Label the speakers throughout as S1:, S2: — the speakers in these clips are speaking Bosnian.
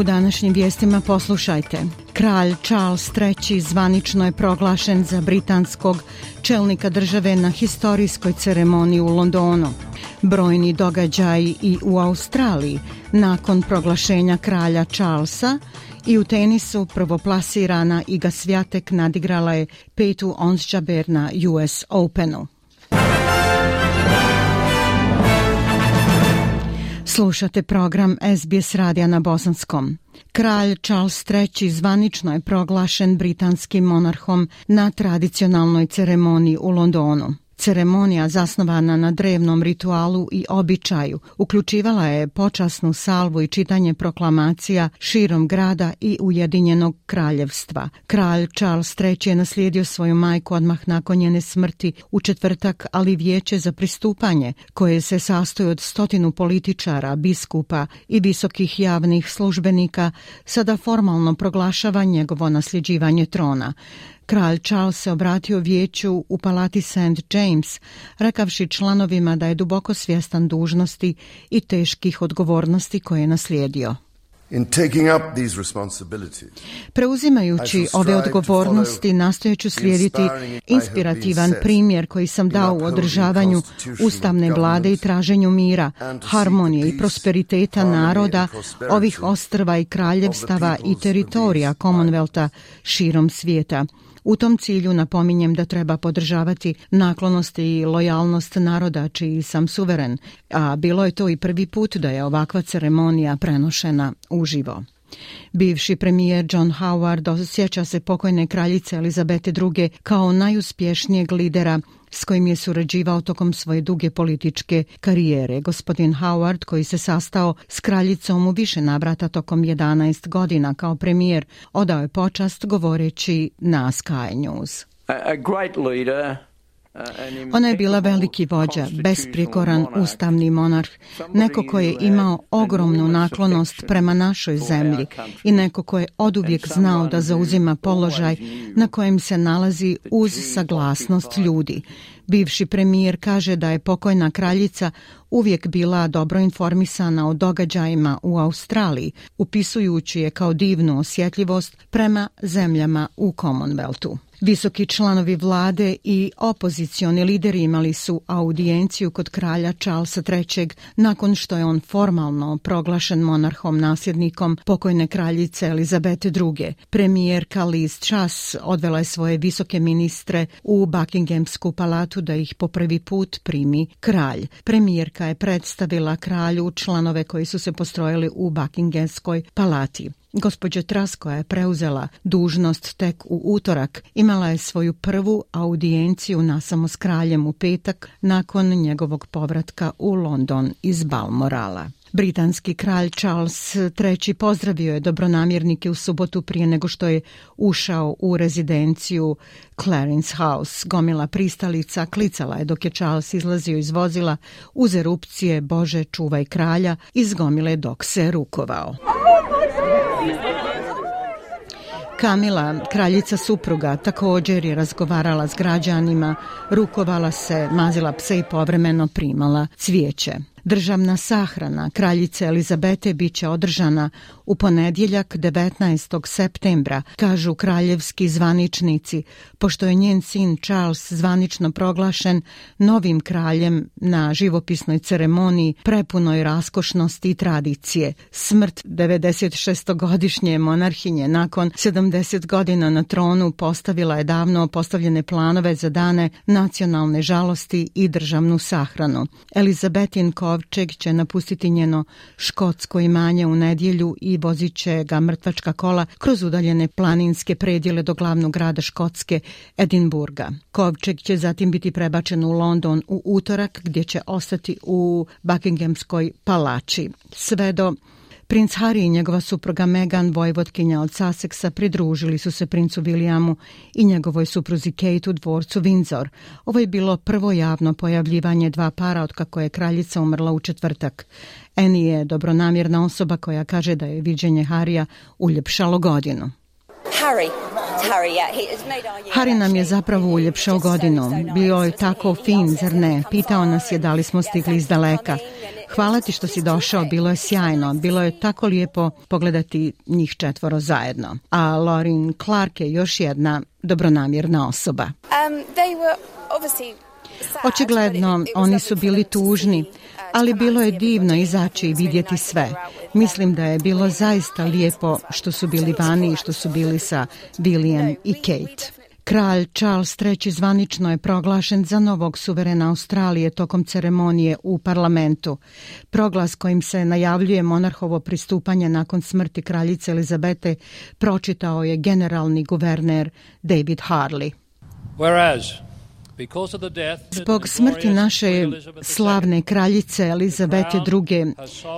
S1: U današnjim vijestima poslušajte. Kralj Charles III. zvanično je proglašen za britanskog čelnika države na historijskoj ceremoniji u Londonu. Brojni događaji i u Australiji nakon proglašenja kralja Charlesa i u tenisu prvoplasirana Iga Svjatek nadigrala je petu onsđaber na US Openu. Slušate program SBS radija na Bosanskom. Kralj Charles III. zvanično je proglašen britanskim monarhom na tradicionalnoj ceremoniji u Londonu. Ceremonija zasnovana na drevnom ritualu i običaju uključivala je počasnu salvu i čitanje proklamacija širom grada i Ujedinjenog kraljevstva. Kralj Charles III je naslijedio svoju majku odmah nakon njene smrti u četvrtak, ali vijeće za pristupanje, koje se sastoji od stotinu političara, biskupa i visokih javnih službenika, sada formalno proglašava njegovo nasljeđivanje trona. Kralj Charles se obratio vijeću u palati St. James, rekavši članovima da je duboko svjestan dužnosti i teških odgovornosti koje je naslijedio. Preuzimajući ove odgovornosti, nastojeću slijediti inspirativan primjer koji sam dao u održavanju ustavne vlade i traženju mira, harmonije i prosperiteta naroda ovih ostrva i kraljevstava i teritorija Commonwealtha širom svijeta. U tom cilju napominjem da treba podržavati naklonost i lojalnost naroda čiji sam suveren, a bilo je to i prvi put da je ovakva ceremonija prenošena uživo. Bivši premijer John Howard osjeća se pokojne kraljice Elizabete II. kao najuspješnijeg lidera s kojim je surađivao tokom svoje duge političke karijere. Gospodin Howard, koji se sastao s kraljicom u više navrata tokom 11 godina kao premijer, odao je počast govoreći na Sky News. A great leader Ona je bila veliki vođa, besprikoran ustavni monarh, neko ko je imao ogromnu naklonost prema našoj zemlji i neko ko je oduvijek znao da zauzima položaj na kojem se nalazi uz saglasnost ljudi. Bivši premijer kaže da je pokojna kraljica uvijek bila dobro informisana o događajima u Australiji, upisujući je kao divnu osjetljivost prema zemljama u Commonwealthu. Visoki članovi vlade i opozicioni lideri imali su audijenciju kod kralja Charlesa III. nakon što je on formalno proglašen monarhom nasljednikom pokojne kraljice Elizabete II. Premijerka Liz Truss odvela je svoje visoke ministre u Buckinghamsku palatu da ih po prvi put primi kralj. Premijerka je predstavila kralju članove koji su se postrojili u Buckinghamskoj palati. Gospođa Trasko je preuzela dužnost tek u utorak. Imala je svoju prvu audijenciju na samo s kraljem u petak nakon njegovog povratka u London iz Balmorala. Britanski kralj Charles III pozdravio je dobronamjernike u subotu prije nego što je ušao u rezidenciju Clarence House. Gomila pristalica klicala je dok je Charles izlazio iz vozila uz erupcije Bože čuvaj kralja iz gomile dok se rukovao. Kamila, kraljica supruga, također je razgovarala s građanima, rukovala se, mazila pse i povremeno primala cvijeće. Državna sahrana kraljice Elizabete biće održana u ponedjeljak 19. septembra, kažu kraljevski zvaničnici, pošto je njen sin Charles zvanično proglašen novim kraljem na živopisnoj ceremoniji prepunoj raskošnosti i tradicije. Smrt 96-godišnje monarhinje nakon 70 godina na tronu postavila je davno postavljene planove za dane nacionalne žalosti i državnu sahranu. Elizabetin kovčeg će napustiti njeno škotsko imanje u nedjelju i vozit će ga mrtvačka kola kroz udaljene planinske predjele do glavnog grada Škotske, Edinburga. Kovčeg će zatim biti prebačen u London u utorak gdje će ostati u Buckinghamskoj palači. Sve do Princ Harry i njegova supruga Meghan, vojvotkinja od Sussexa, pridružili su se princu Williamu i njegovoj supruzi Kate u dvorcu Windsor. Ovo je bilo prvo javno pojavljivanje dva para od kako je kraljica umrla u četvrtak. Annie je dobronamjerna osoba koja kaže da je viđenje Harija uljepšalo godinu. Harry. Harry nam je zapravo uljepšao godinu. Bio je tako fin, zar ne? Pitao nas je da li smo stigli iz daleka. Hvala ti što si došao, bilo je sjajno. Bilo je tako lijepo pogledati njih četvoro zajedno. A Lorin Clark je još jedna dobronamjerna osoba. Um, Očigledno, oni su bili tužni, ali bilo je divno izaći i vidjeti sve. Mislim da je bilo zaista lijepo što su bili vani i što su bili sa William i Kate. Kralj Charles III zvanično je proglašen za novog suverena Australije tokom ceremonije u parlamentu. Proglas kojim se najavljuje monarhovo pristupanje nakon smrti kraljice Elizabete pročitao je generalni guverner David Harley. Whereas Zbog smrti naše slavne kraljice Elizabete II.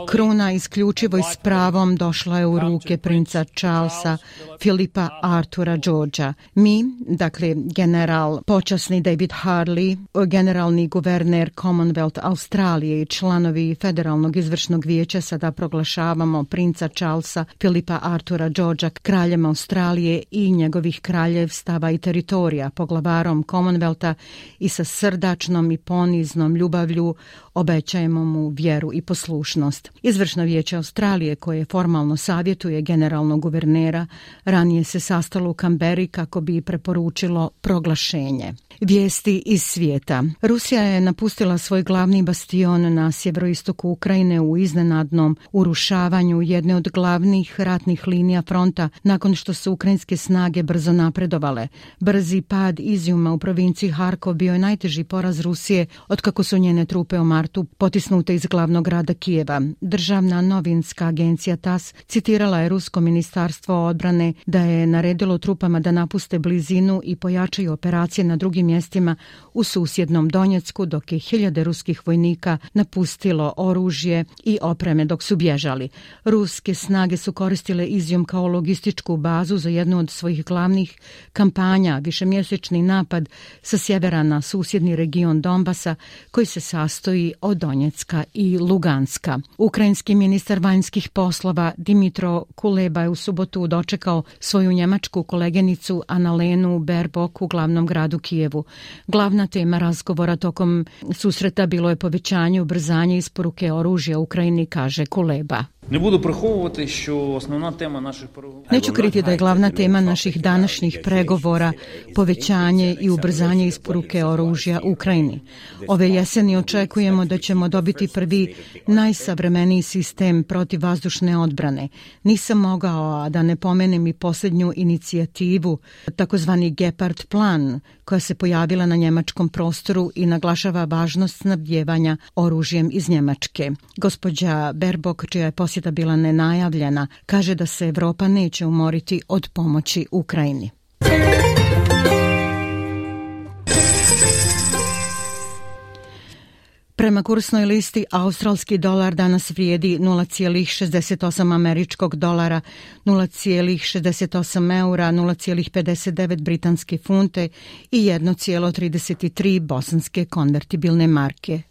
S1: kruna isključivo i s pravom došla je u ruke princa Charlesa Filipa Artura Georgia. Mi, dakle general počasni David Harley, generalni guverner Commonwealth Australije i članovi Federalnog izvršnog vijeća sada proglašavamo princa Charlesa Filipa Artura Georgia kraljem Australije i njegovih kraljevstava i teritorija poglavarom Commonwealtha i sa srdačnom i poniznom ljubavlju obećajemo mu vjeru i poslušnost. Izvršno vijeće Australije koje formalno savjetuje generalnog guvernera ranije se sastalo u Kamberi kako bi preporučilo proglašenje. Vijesti iz svijeta. Rusija je napustila svoj glavni bastion na sjeveroistoku Ukrajine u iznenadnom urušavanju jedne od glavnih ratnih linija fronta nakon što su ukrajinske snage brzo napredovale. Brzi pad izjuma u provinciji Harkov bio je najteži poraz Rusije od kako su njene trupe u martu potisnute iz glavnog grada Kijeva. Državna novinska agencija TAS citirala je Rusko ministarstvo odbrane da je naredilo trupama da napuste blizinu i pojačaju operacije na drugim mjestima u susjednom Donjecku dok je hiljade ruskih vojnika napustilo oružje i opreme dok su bježali. Ruske snage su koristile izjom kao logističku bazu za jednu od svojih glavnih kampanja, višemjesečni napad sa sjevera na susjedni region Donbasa koji se sastoji od Donjecka i Luganska. Ukrajinski ministar vanjskih poslova Dimitro Kuleba je u subotu dočekao svoju njemačku kolegenicu Analenu Berbok u glavnom gradu Kijevu. Glavna tema razgovora tokom susreta bilo je povećanje ubrzanja isporuke oružja Ukrajini, kaže Kuleba.
S2: Ne budu prohovovati što osnovna tema naših
S1: pregovora... Neću kriti da je glavna tema naših današnjih pregovora povećanje i ubrzanje isporuke oružja Ukrajini. Ove jeseni očekujemo da ćemo dobiti prvi najsavremeniji sistem protiv vazdušne odbrane. Nisam mogao, a da ne pomenem i posljednju inicijativu, takozvani Gepard plan, koja se pojavila na njemačkom prostoru i naglašava važnost snabdjevanja oružjem iz Njemačke. Gospođa Berbok, čija je posjeta bila nenajavljena, kaže da se Evropa neće umoriti od pomoći Ukrajini. Prema kursnoj listi, australski dolar danas vrijedi 0,68 američkog dolara, 0,68 eura, 0,59 britanske funte i 1,33 bosanske konvertibilne marke.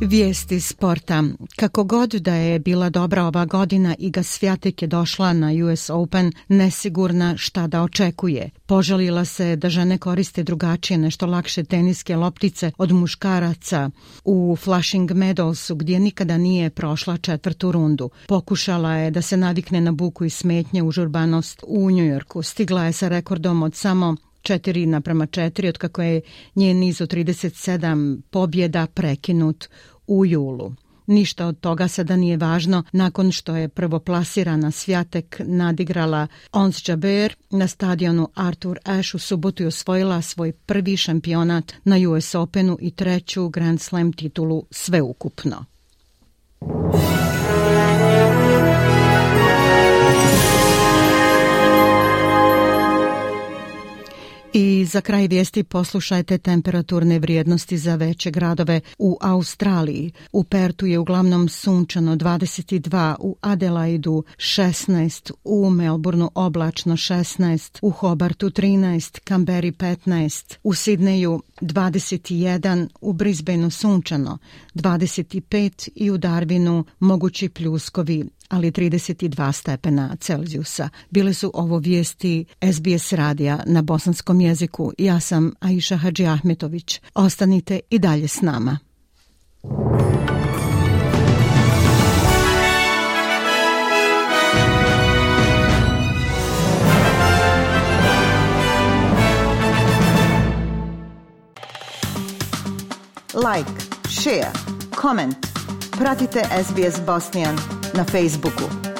S1: Vijesti sporta. Kako god da je bila dobra ova godina, Iga Svjatek je došla na US Open nesigurna šta da očekuje. Požalila se da žene koriste drugačije nešto lakše teniske loptice od muškaraca u Flushing Meadowsu gdje nikada nije prošla četvrtu rundu. Pokušala je da se navikne na buku i smetnje u žurbanost u Njujorku. Stigla je sa rekordom od samo 4 naprema 4, od kako je njen niz od 37 pobjeda prekinut u julu. Ništa od toga sada nije važno nakon što je prvoplasirana Svjatek nadigrala Ons Jaber na stadionu Arthur Ashe u subotu i osvojila svoj prvi šampionat na US Openu i treću Grand Slam titulu sveukupno. I I za kraj vijesti poslušajte temperaturne vrijednosti za veće gradove u Australiji. U Pertu je uglavnom sunčano 22, u Adelaidu 16, u Melbourneu oblačno 16, u Hobartu 13, Kamberi 15, u Sidneju 21, u Brisbaneu sunčano 25 i u Darwinu mogući pljuskovi ali 32 stepena Celzijusa. Bile su ovo vijesti SBS radija na bosanskom jeziku. Ja sam Aisha Hadži Ahmetović. Ostanite i dalje s nama. Like, share, comment. Pratite SBS Bosnian na Facebooku.